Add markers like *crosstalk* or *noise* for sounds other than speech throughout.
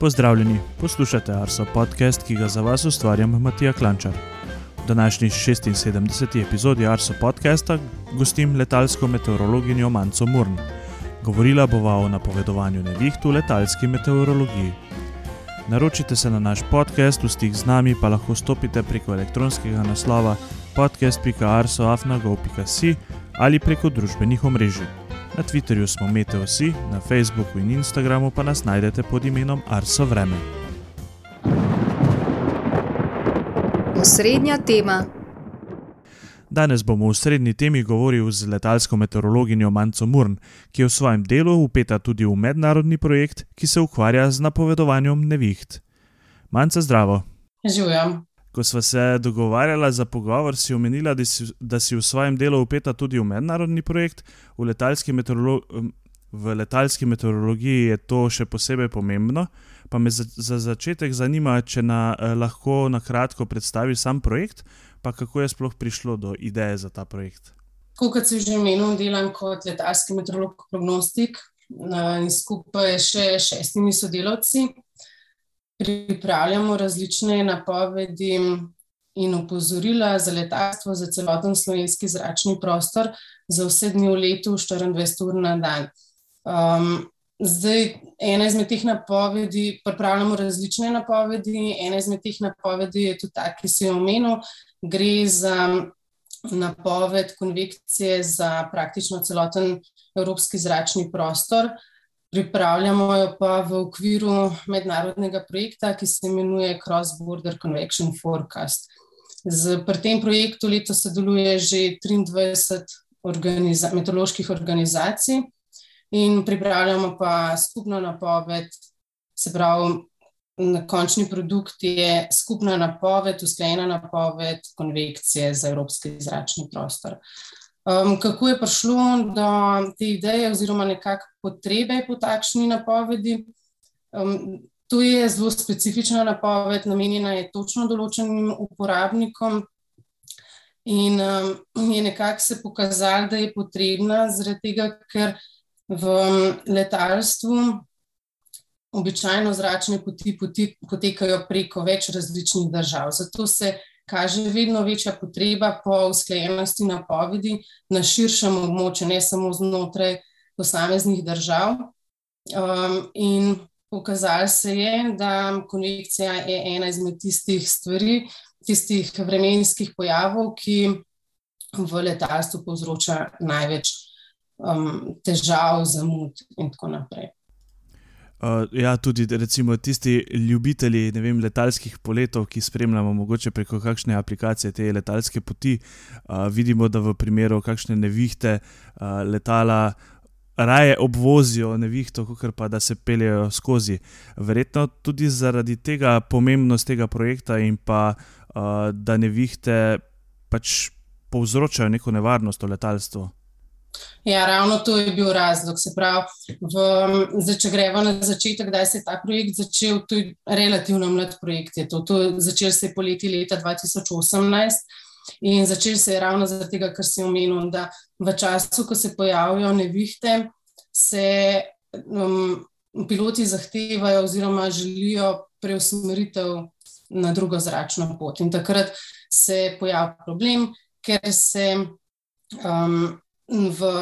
Pozdravljeni, poslušate Arso podcast, ki ga za vas ustvarjam Matija Klančar. V današnji 76. epizodi Arso podcasta gostim letalsko meteorologinjo Manco Murn. Govorila bova o napovedovanju neviht v letalski meteorologiji. Naročite se na naš podcast, v stik z nami pa lahko stopite preko elektronskega naslova podcast.arsoafnago.si ali preko družbenih omrežij. Na Twitterju smo Meteosi, na Facebooku in Instagramu pa nas najdete pod imenom Arso Vreme. Osrednja tema. Danes bomo v srednji temi govorili z letalsko meteorologinjo Manco Murn, ki je v svojem delu upeta tudi v mednarodni projekt, ki se ukvarja z napovedovanjem neviht. Manca, zdravo. Živim. Ko smo se dogovarjali za pogovor, si omenila, da si, da si v svojem delu upeta tudi v mednarodni projekt. V letalski, v letalski meteorologiji je to še posebej pomembno. Pa me za, za začetek zanima, če na, eh, lahko na kratko predstavi sam projekt, pa kako je sploh prišlo do ideje za ta projekt. Kot si že omenil, delam kot letalski meteorolog, prognostik in skupaj še šestimi sodelavci pripravljamo različne napovedi in opozorila za letalstvo, za celoten slovenski zračni prostor, za vse dni v letu, 24 ur na dan. Um, zdaj, ena izmed teh napovedi, pripravljamo različne napovedi, ena izmed teh napovedi je tudi ta, ki si jo omenil, gre za napoved konvekcije za praktično celoten evropski zračni prostor. Pripravljamo jo pa v okviru mednarodnega projekta, ki se imenuje Cross Border Convection Forecast. Z, pri tem projektu letos sodeluje že 23 organiza meteoroloških organizacij in pripravljamo pa skupno napoved, se pravi, na končni produkt je skupna napoved, usklajena napoved konvekcije za evropski zračni prostor. Uh, Um, kako je prišlo do te ideje, oziroma nekakšne potrebe po takšni napovedi? Um, to je zelo specifična napoved, namenjena je točno določenim uporabnikom. In um, je nekako se pokazalo, da je potrebna, zaradi tega, ker v letalstvu običajno zračne poti potekajo preko več različnih držav. Zato se kaže vedno večja potreba po usklajenosti napovedi na širšem območju, ne samo znotraj posameznih držav. Um, in pokazalo se je, da konvekcija je ena izmed tistih stvari, tistih vremenskih pojavov, ki v letalstvu povzroča največ um, težav, zamud in tako naprej. Uh, ja, tudi recimo, tisti ljubitelji vem, letalskih poletov, ki spremljamo mogoče preko kakšne aplikacije te letalske poti, uh, vidimo, da v primeru kakšne nevihte uh, letala raje obvozijo nevihto, kot pa da se peljejo skozi. Verjetno tudi zaradi tega pomembnost tega projekta in pa uh, da nevihte pač povzročajo neko nevarnost v letalstvu. Ja, ravno to je bil razlog. Se pravi, v, zdaj, če gremo na začetek, kdaj se je ta projekt začel, to je relativno mlad projekt. Je to. To začel se je poleti leta 2018 in začel se je ravno zaradi tega, kar si omenil, da v času, ko se pojavijo nevihte, se um, piloti zahtevajo oziroma želijo preusmeritev na drugo zračno pot. In takrat se pojavi problem, ker se. Um, v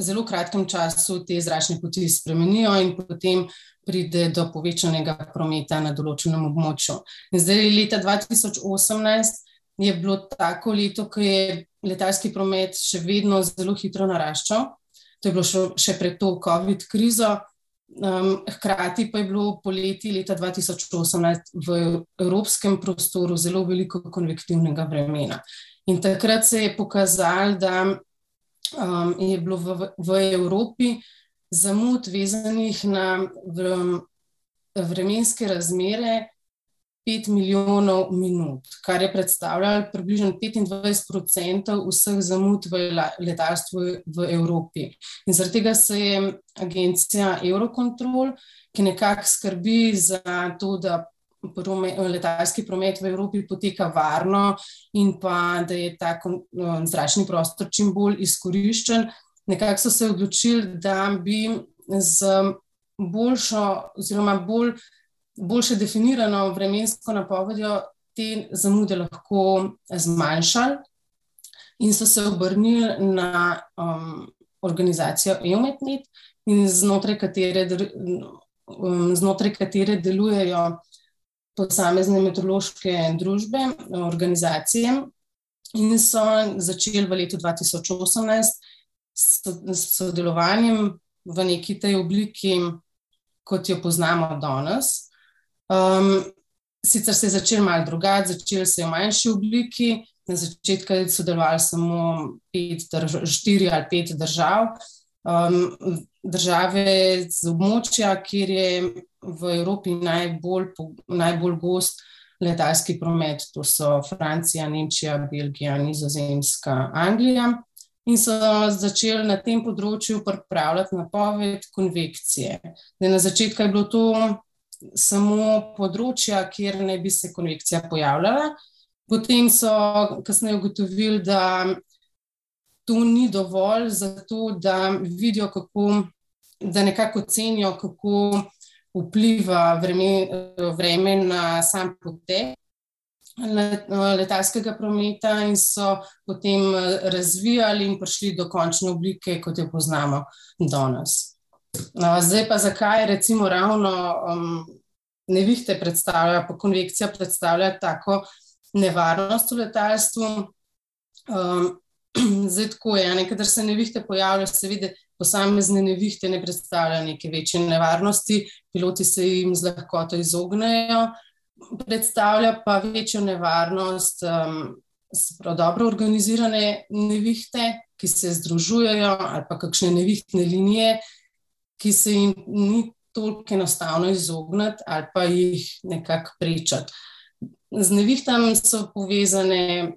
zelo kratkem času te zračne poti spremenijo in potem pride do povečanega prometa na določenem območju. In zdaj, leta 2018 je bilo tako leto, ko je letalski promet še vedno zelo hitro naraščal. To je bilo še, še pred to COVID krizo. Um, hkrati pa je bilo poleti leta 2018 v evropskem prostoru zelo veliko konvektivnega vremena. In takrat se je pokazalo, da um, je bilo v, v Evropi zamud vezanih na vremenske razmere 5 milijonov minut, kar je predstavljalo približno 25% vseh zamud v letalstvu v Evropi. In zaradi tega se je agencija Eurocontrol, ki nekako skrbi za to, da letalski promet v Evropi poteka varno in pa da je ta zračni prostor čim bolj izkoriščen. Nekako so se odločili, da bi z boljšo oziroma bolj boljše definirano vremensko napovedjo te zamude lahko zmanjšali, in so se obrnili na um, organizacijo EUMETNET, znotraj katere, um, znotraj katere delujejo posamezne meteorološke družbe, organizacije, in so začeli v letu 2018 s sodelovanjem v neki tej obliki, kot jo poznamo danes. Um, sicer se je začel malo drugače, začel se je v manjši obliki. Na začetku je sodelovalo samo pet, štiri ali pet držav. Um, države z območja, kjer je v Evropi najbolj, najbolj gost letalski promet, to so Francija, Nemčija, Belgija, Nizozemska, Anglija. In so začeli na tem področju pripravljati napoved konvekcije. Na začetku je bilo to samo področja, kjer naj bi se konvekcija pojavljala. Potem so kasneje ugotovili, da to ni dovolj za to, da vidijo, kako, da nekako ocenijo, kako vpliva vreme, vreme na sam potek letalskega prometa, in so potem razvijali in prišli do končne oblike, kot jo poznamo danes. No, zdaj pa zakaj recimo ravno um, nevihte predstavlja, pa konvekcija predstavlja tako nevarnost v letalstvu. Um, *clears throat* zdaj tako je, nekaj se nevihte pojavlja, se vidi, posamezne nevihte ne predstavljajo neke večje nevarnosti, piloti se jim z lahkoto izognejo, predstavlja pa večjo nevarnost um, dobro organizirane nevihte, ki se združujejo ali pa kakšne nevihtne linije, ki se jim ni toliko enostavno izogniti ali pa jih nekako prečati. Z nevihtami so, povezane,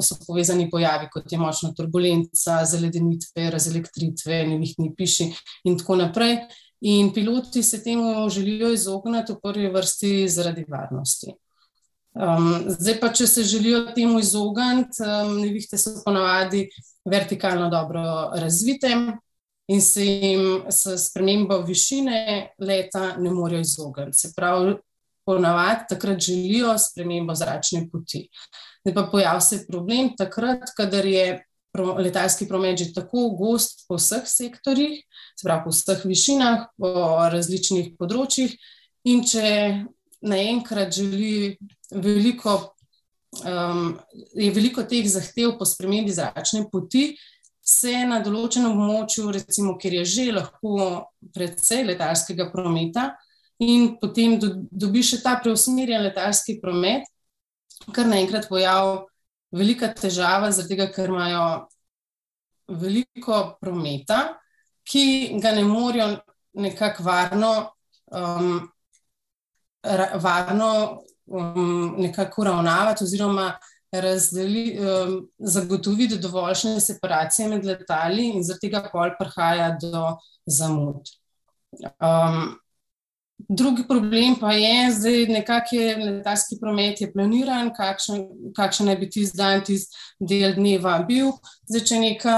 so povezani pojavi, kot je močna turbulenca, zaledenitve, razelektritve, nevihtni piši in tako naprej. In piloti se temu želijo izogniti v prvi vrsti zaradi varnosti. Um, zdaj pa, če se želijo temu izogniti, um, nevihte so ponavadi vertikalno dobro razvite, in se jim s spremembo višine leta ne morejo izogniti. Se pravi, ponavadi takrat želijo spremembo zračne poti. Ne pa pojav se problem takrat, kadar je letalski promet že tako gost po vseh sektorjih, se pravi po vseh višinah, po različnih področjih, in če naenkrat želi veliko, um, je veliko teh zahtev po spremembi zračne poti, se na določenem območju, recimo, kjer je že lahko predvsej letalskega prometa, in potem do, dobi še ta preusmerjen letalski promet, kar naenkrat pojavi velika težava, zaradi tega, ker imajo veliko prometa, ki ga ne morejo nekako varno. Um, Varno um, nekako uravnavati, oziroma razdeli, um, zagotoviti dovoljšne separacije med letali, in zaradi tega pol prihaja do zamud. Um, drugi problem pa je, da je nekako letalski promet je planiran, kakšen, kakšen naj bi ti zdan tisti del dneva bil. Zdaj, če neka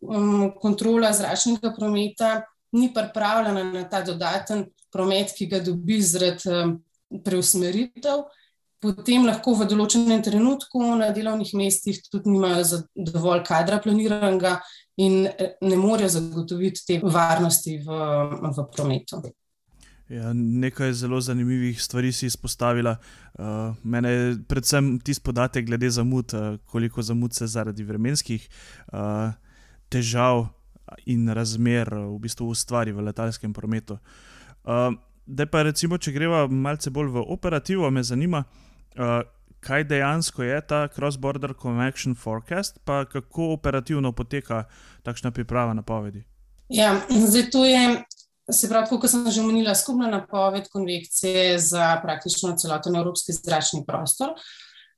um, kontrola zračnega prometa ni pripravljena na ta dodaten promet, ki ga dobi zaradi um, preusmeritev potem lahko v določenem trenutku na delovnih mestih tudi nimajo dovolj kadra planiranega in eh, ne morejo zagotoviti te varnosti v, v prometu. Ja, nekaj zelo zanimivih stvari si izpostavila. Uh, mene je predvsem tisti podatek glede zamud, uh, koliko zamud se zaradi vremenskih uh, težav in razmer v bistvu ustvari v letalskem prometu. Uh, da pa recimo, če greva malce bolj v operativo, me zanima, uh, kaj dejansko je ta cross-border convection forecast, pa kako operativno poteka takšna priprava napovedi? Ja, zdaj to je, se pravi, kot sem že omenila, skupna napoved konvekcije za praktično celoten evropski zračni prostor.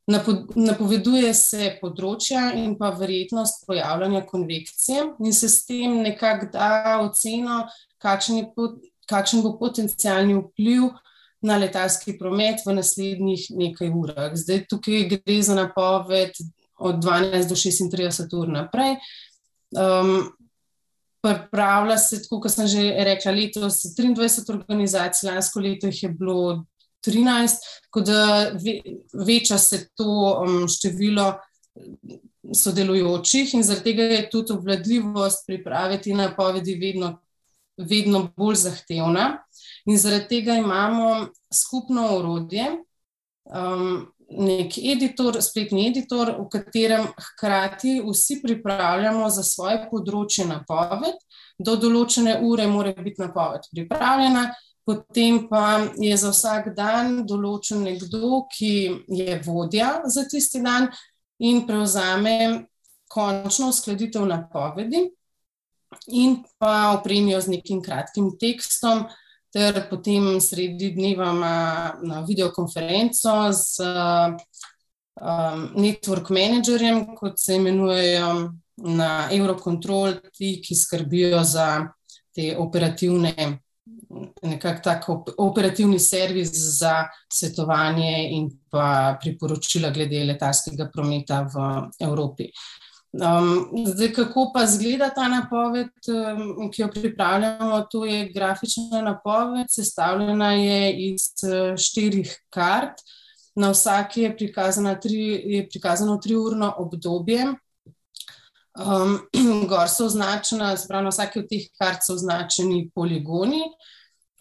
Napoveduje se področja in pa verjetnost pojavljanja konvekcije, in se s tem nekako da oceno, kakšen, je, kakšen bo potencijalni vpliv na letalski promet v naslednjih nekaj urah. Zdaj tukaj gre za napoved od 12 do 36 ur naprej. Um, Pripravlja se, tako kot sem že rekla, letos 23 organizacij, lansko leto jih je bilo 13, tako da veča se to um, število sodelujočih, in zaradi tega je tudi obvladljivost pripraviti napovedi vedno, vedno bolj zahtevna. In zaradi tega imamo skupno orodje, um, nek editor, spletni editor, v katerem hkrati vsi pripravljamo za svoje področje napoved. Do določene ure mora biti napoved pripravljena, potem pa je za vsak dan določen nekdo, ki je vodja za tisti dan in prevzame končno uskladitev napovedi, in pa opremijo z nekim kratkim tekstom ter potem sredi dneva na videokonferenco z um, network managerjem, kot se imenujejo na Eurocontrol, ti, ki skrbijo za te operativne, nekako tako operativni servis za svetovanje in pa priporočila glede letalskega prometa v Evropi. Um, zdaj, kako pa izgleda ta napoved, um, ki jo pripravljamo? To je grafična napoved, sestavljena je iz uh, štirih kart. Na vsaki je, tri, je prikazano triurno obdobje. Um, *clears throat* gor so označena, spravo na vsaki od teh kart so označeni poligoni,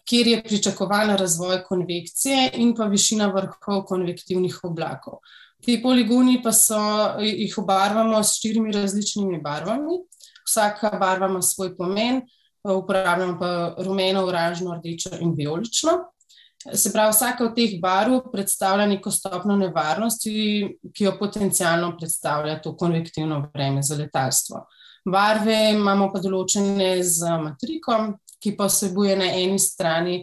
kjer je pričakovan razvoj konvekcije in pa višina vrhov konvektivnih oblakov. Ti poligoni pa so, jih obarvamo s štirimi različnimi barvami. Vsaka barva ima svoj pomen, uporabljamo pa rumeno, oranžno, rdečo in vijolično. Se pravi, vsaka od teh barv predstavlja neko stopno nevarnosti, ki jo potencialno predstavlja to konvektivno vreme za letalstvo. Barve imamo pa določene z matrikom, ki pa vsebuje na eni strani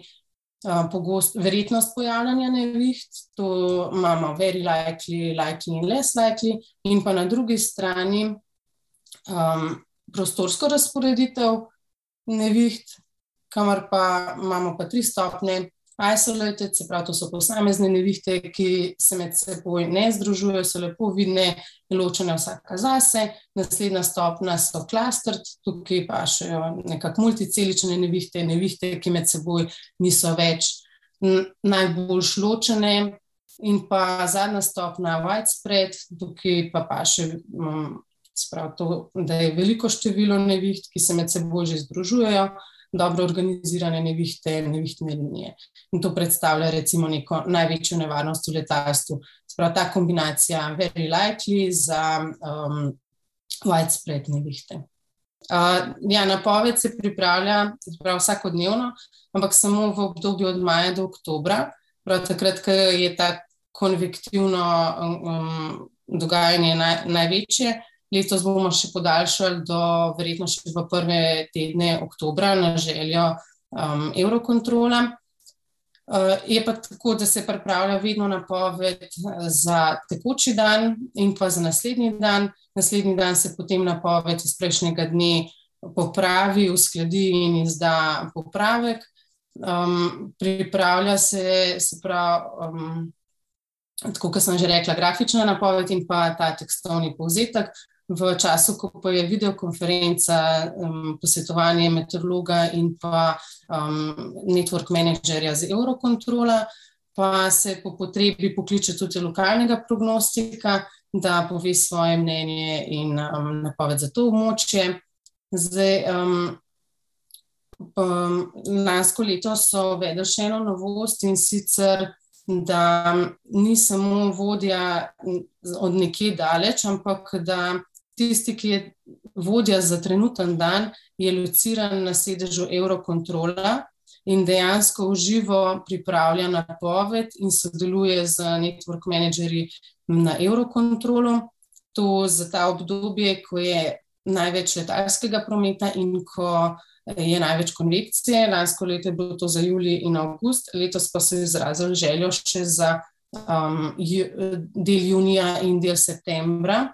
pogost, verjetnost pojavljanja neviht, to imamo very likely, likely in less likely, in pa na drugi strani um, prostorsko razporeditev neviht, kamor pa imamo pa tri stopne, isolated, se pravi, to so posamezne nevihte, ki se med seboj ne združujejo, so lepo vidne, ločene vsaka zase. Naslednja stopna so clustered, tukaj pa še nekako multicelične nevihte, nevihte, ki med seboj niso več najbolj ločene. In pa zadnja stopna widespread, tukaj pa pa še. Um, Sprav to, da je veliko število neviht, ki se med seboj že združujejo, dobro organizirane nevihte, nevihtne linije. In to predstavlja recimo neko največjo nevarnost v letalstvu. Sprav ta kombinacija very likely za um, widespread nevihte. Uh, ja, napoved se pripravlja prav, vsakodnevno, ampak samo v obdobju od maja do oktobra, prav takrat, ko je ta konvektivno um, dogajanje naj, največje. Letos bomo še podaljšali do verjetno še v prve tedne oktobra na željo um, Eurocontrola. Uh, je pa tako, da se pripravlja vedno napoved za tekoči dan in pa za naslednji dan. Naslednji dan se potem napoved iz prejšnjega dne popravi, uskladi in izda popravek. Um, pripravlja se, se pravi, um, tako kot sem že rekla, grafična napoved in pa ta tekstovni povzetek v času, ko pa je videokonferenca, um, posvetovanje meteorologa in pa um, network managerja z Eurocontrola, pa se po potrebi pokliče tudi lokalnega prognostika, da pove svoje mnenje in um, napoved za to območje. Zdaj, um, um, lansko leto so vedeli še eno novost in sicer. Da ni samo vodja od nekje daleč, ampak da tisti, ki je vodja za trenuten dan, je lociran na sedežu Eurocontrola in dejansko v živo pripravlja napoved in sodeluje z network managerji na Eurocontrolu. To za ta obdobje, ko je največ letalskega prometa in ko je največ konvekcije. Lansko leto je bilo to za julij in avgust, letos pa se je izrazil željo še za um, del junija in del septembra.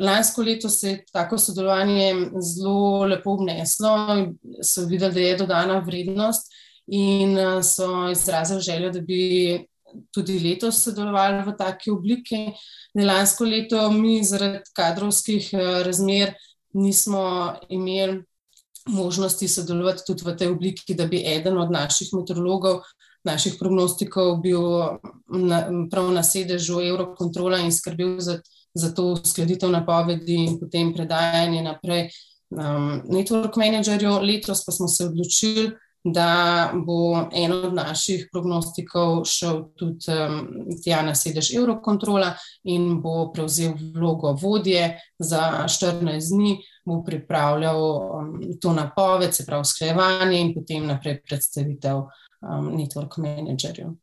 Lansko leto se je tako sodelovanje zelo lepo obneslo, so videli, da je dodana vrednost in so izrazili željo, da bi tudi letos sodelovali v taki obliki. Lansko leto mi zaradi kadrovskih razmer nismo imeli možnosti sodelovati tudi v tej obliki, da bi eden od naših meteorologov, naših prognostikov bil na, prav na sedežu Eurocontrola in skrbel za, za to uskladitev napovedi in potem predajanje naprej um, network managerju. Letos pa smo se odločili, da bo en od naših prognostikov šel tudi um, tja na sedež Eurocontrola in bo prevzel vlogo vodje za 14 dni, bo pripravljal um, to napoved, se pravi sklejevanje in potem naprej predstavitev um, network managerju.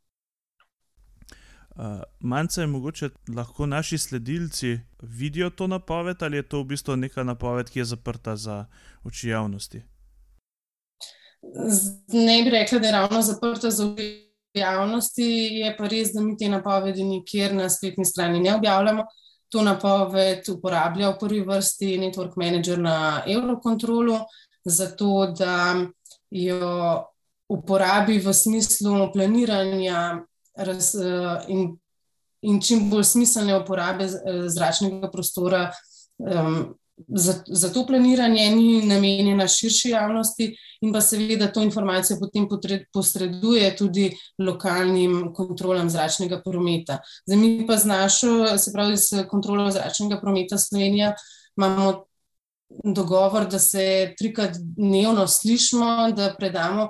Uh, Manjce je mogoče lahko naši sledilci vidijo to napoved, ali je to v bistvu neka napoved, ki je zaprta za oči javnosti? Ne bi rekla, da je ravno zaprta za oči javnosti, je pa res, da mi te napovedi nikjer na spletni strani ne objavljamo. To napoved uporablja v prvi vrsti Network Manager na Eurocontrolu, zato da jo uporabi v smislu planiranja raz, in, in čim bolj smiselne uporabe zračnega prostora. Um, za, za to planiranje ni namenjena širši javnosti, in pa seveda to informacijo potem posreduje tudi lokalnim kontrolam zračnega prometa. Zdaj, mi pa z našo, se pravi, s kontrolo zračnega prometa Slovenija, imamo dogovor, da se trikrat dnevno slišimo, da predamo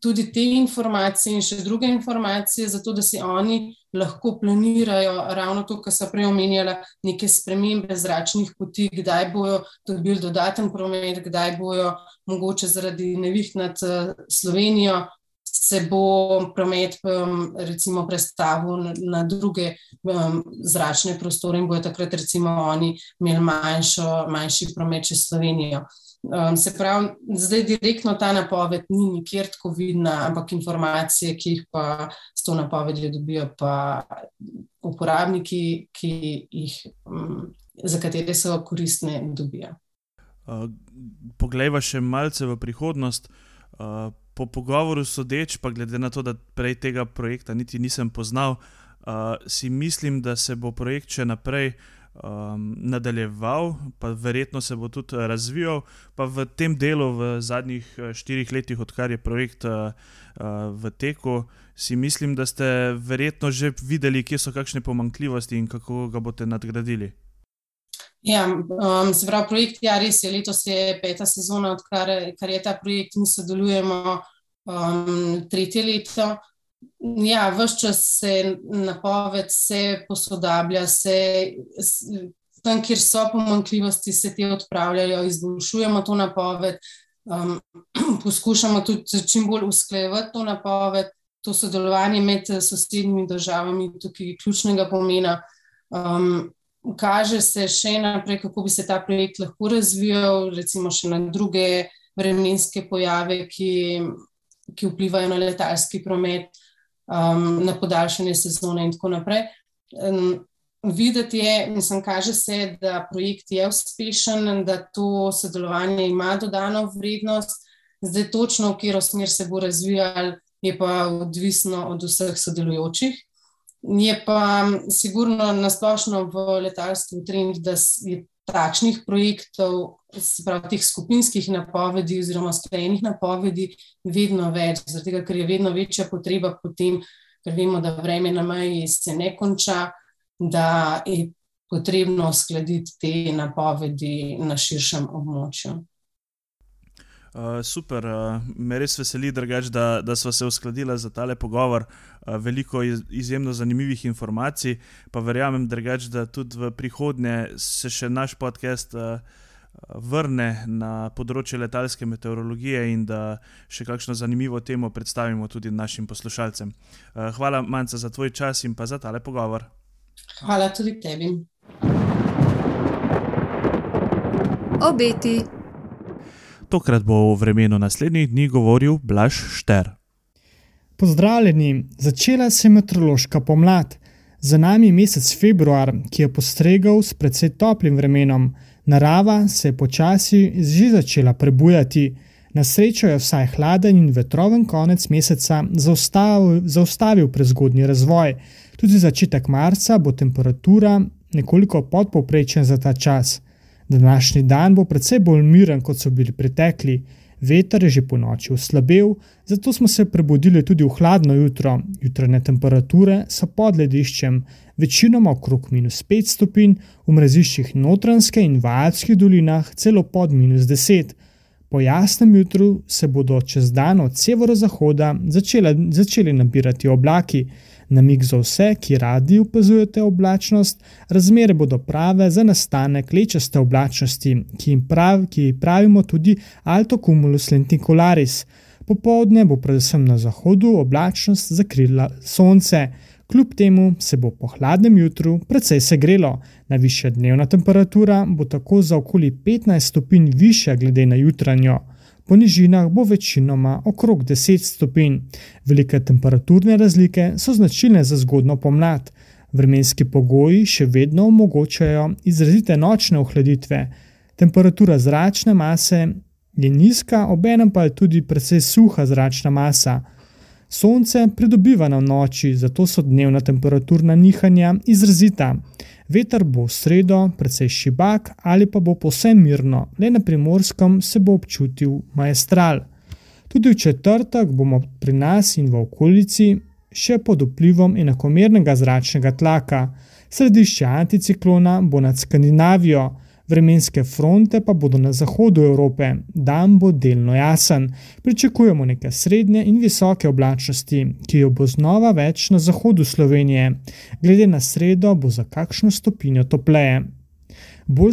tudi te informacije in še druge informacije, zato da si oni lahko planirajo ravno to, kar so prej omenjali, neke spremembe zračnih poti, kdaj bojo dobili dodaten promet, kdaj bojo mogoče zaradi neviht nad eh, Slovenijo. Se bo promet recimo prestavil na, na druge um, zračne prostore, in bojo takrat, recimo, oni imeli manjšo, manjši promet čez Slovenijo. Um, se pravi, zdaj direktno ta napoved ni nikjer tako vidna, ampak informacije, ki jih pa s to napovedjo dobijo, pa uporabniki, ki jih, um, za katere so koristne, dobijo. Uh, poglejva še malce v prihodnost. Uh, po pogovoru sodeč, pa glede na to, da prej tega projekta niti nisem poznal, uh, si mislim, da se bo projekt še naprej uh, um, nadaljeval, pa verjetno se bo tudi razvijal. Pa v tem delu, v zadnjih eh, štirih letih, odkar je projekt uh, v teku, si mislim, da ste verjetno že videli, kje so kakšne pomankljivosti in kako ga boste nadgradili. Ja, um, se pravi, projekt je ja, res. Je, letos je peta sezona, odkar je ta projekt, mi sodelujemo um, tretje leto. Ja, vse čas se napoved, se posodablja, se tam, kjer so pomankljivosti, se te odpravljajo, izboljšujemo to napoved, um, *clears throat* poskušamo tudi čim bolj usklejevati to napoved. To sodelovanje med sosednjimi državami tukaj je ključnega pomena. Um, kaže se še naprej, kako bi se ta projekt lahko razvijal, recimo še na druge vremenske pojave, ki, ki vplivajo na letalski promet um, na podaljšanje sezone in tako naprej. Um, videti je, mislim, kaže se, da projekt je uspešen, da to sodelovanje ima dodano vrednost. Zdaj, točno v katero smer se bo razvijal, je pa odvisno od vseh sodelujočih. Je pa sigurno nasplošno v letalstvu trend, da je takšnih projektov, pravi, teh skupinskih napovedi oziroma sklejenih napovedi, vedno več, zato ker je vedno večja potreba potem, ker vemo, da vreme na meji se ne konča, da je potrebno uskladiti te napovedi na širšem območju. Uh, super, uh, me res veseli, drugač, da, da smo se uskladili za tale pogovor. Uh, veliko iz, izjemno zanimivih informacij, pa verjamem, drugač, da tudi v prihodnje se še naš podcast uh, vrne na področje letalske meteorologije in da še kakšno zanimivo temo predstavimo tudi našim poslušalcem. Uh, hvala, Manca, za tvoj čas in pa za tale pogovor. Hvala tudi tebi. Obeti. Tokrat bo v vremenu naslednjih dni govoril Blaž Šter. Pozdravljeni, začela se je meteorološka pomlad. Za nami je mesec februar, ki je postregal s precej toplim vremenom. Narava se je počasi že začela prebujati. Na srečo je vsaj hladen in vetroven konec meseca zaustavil, zaustavil prezgodnji razvoj. Tudi začetek marca bo temperatura nekoliko podpovprečen za ta čas. Današnji dan bo precej bolj miren, kot so bili pretekli. Veter je že po noči oslabel, zato smo se prebudili tudi v hladno jutro. Jutrajne temperature so pod lediščem, večinoma okrog minus 5 stopinj, v mreziščih Notranske in Vajatskih dolinah celo pod minus 10. Po jasnem jutru se bodo čez dan od severozahoda začeli, začeli nabirati oblaki. Namig za vse, ki radi opazujete oblačnost, razmere bodo prave za nastanek lečaste oblačnosti, ki jim prav, ki pravimo tudi alto cumulus lenticularis. Popovdne bo predvsem na zahodu oblačnost zakrila sonce. Kljub temu se bo po hladnem jutru precej segrelo, najvišja dnevna temperatura bo tako za okoli 15 stopinj višja glede na jutranjo. Po nižinah bo večinoma okrog 10 stopinj. Velike temperaturne razlike so značilne za zgodno pomlad. Vremenski pogoji še vedno omogočajo izrazite nočne ohladitve. Temperatura zračne mase je nizka, obenem pa je tudi precej suha zračna masa. Sonce pridobiva na noči, zato so dnevna temperaturna nihanja izrazita. Veter bo v sredo precej šibak ali pa bo povsem mirno, le na primorskem se bo občutil majestral. Tudi v četrtek bomo pri nas in v okolici še pod vplivom enakomernega zračnega tlaka. Središče anticiklona bo nad Skandinavijo, vremenske fronte pa bodo na zahodu Evrope, dan bo delno jasen. Pričakujemo nekaj srednje in visoke oblačnosti, ki jo bo znova več na zahodu Slovenije. Glede na sredo bo za kakšno stopinjo topleje. Bolj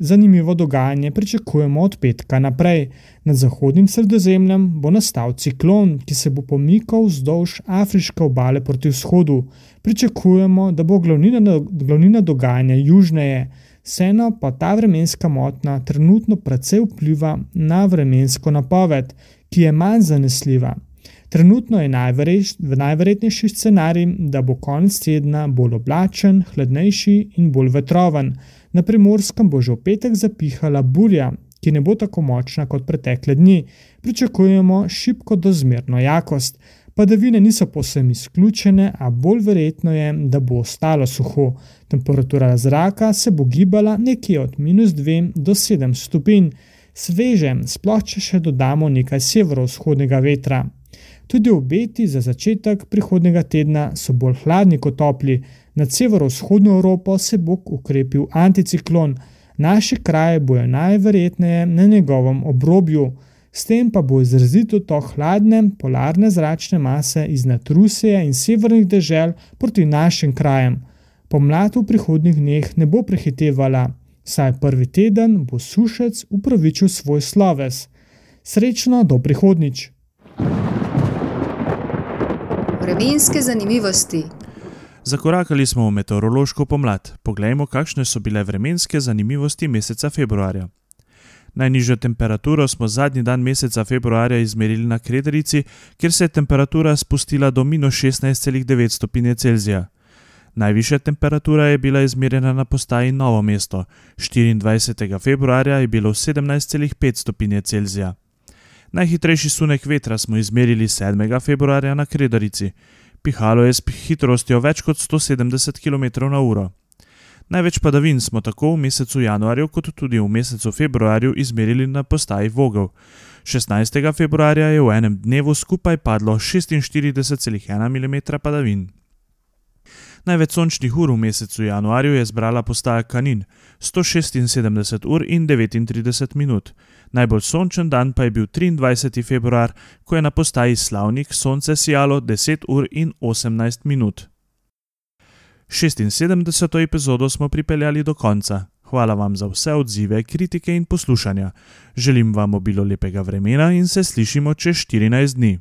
zanimivo dogajanje pričakujemo od petka naprej. Nad zahodnim sredozemljem bo nastal ciklon, ki se bo pomikal vzdolž afriške obale proti vzhodu. Pričakujemo, da bo glavnina, glavnina dogajanja južneje. Vseeno pa ta vremenska motnja trenutno precej vpliva na vremensko napoved, ki je manj zanesljiva. Trenutno je najverjetnejši scenarij, da bo konec tedna bolj oblačen, hladnejši in bolj vetroven. Na primorskem bo že v petek zapihala burja, ki ne bo tako močna kot pretekle dni. Pričakujemo šibko do zmerno jakost. Padavine niso posebno izključene, a bolj verjetno je, da bo ostalo suho. Temperatura zraka se bo gibala nekje od minus 2 do 7 stopinj, sveže, sploh če še dodamo nekaj severovzhodnega vetra. Tudi obeti za začetek prihodnega tedna so bolj hladni kot topli. Nad severovzhodno Evropo se bo ukrepil anticiklon, naše kraje bojo najverjetneje na njegovem obrobju s tem pa bo izrazito to hladne polarne zračne mase iznad Rusije in severnih dežel proti našim krajem. Pomlad v prihodnjih dneh ne bo prehitevala, saj prvi teden bo sušec upravičil svoj sloves. Srečno do prihodnič. Vremenske zanimivosti. Zakorakali smo v meteorološko pomlad. Poglejmo, kakšne so bile vremenske zanimivosti meseca februarja. Najnižjo temperaturo smo zadnji dan meseca februarja izmerili na Krederici, kjer se je temperatura spustila do minus 16,9 stopinje Celzija. Najvišja temperatura je bila izmerjena na postaji Novo mesto, 24. februarja je bilo 17,5 stopinje Celzija. Najhitrejši sunek vetra smo izmerili 7. februarja na Krederici. Pihalo je s hitrostjo več kot 170 km/h. Največ padavin smo tako v mesecu januarju, kot tudi v mesecu februarju izmerili na postaji Vogel. 16. februarja je v enem dnevu skupaj padlo 46,1 mm padavin. Največ sončnih ur v mesecu januarju je zbrala postaja Kanin 176 ur in 39 minut. Najbolj sončen dan pa je bil 23. februar, ko je na postaji Slavnik sonce sijalo 10 ur in 18 minut. 76. epizodo smo pripeljali do konca. Hvala vam za vse odzive, kritike in poslušanja. Želim vam obilo lepega vremena in se slišimo čez 14 dni.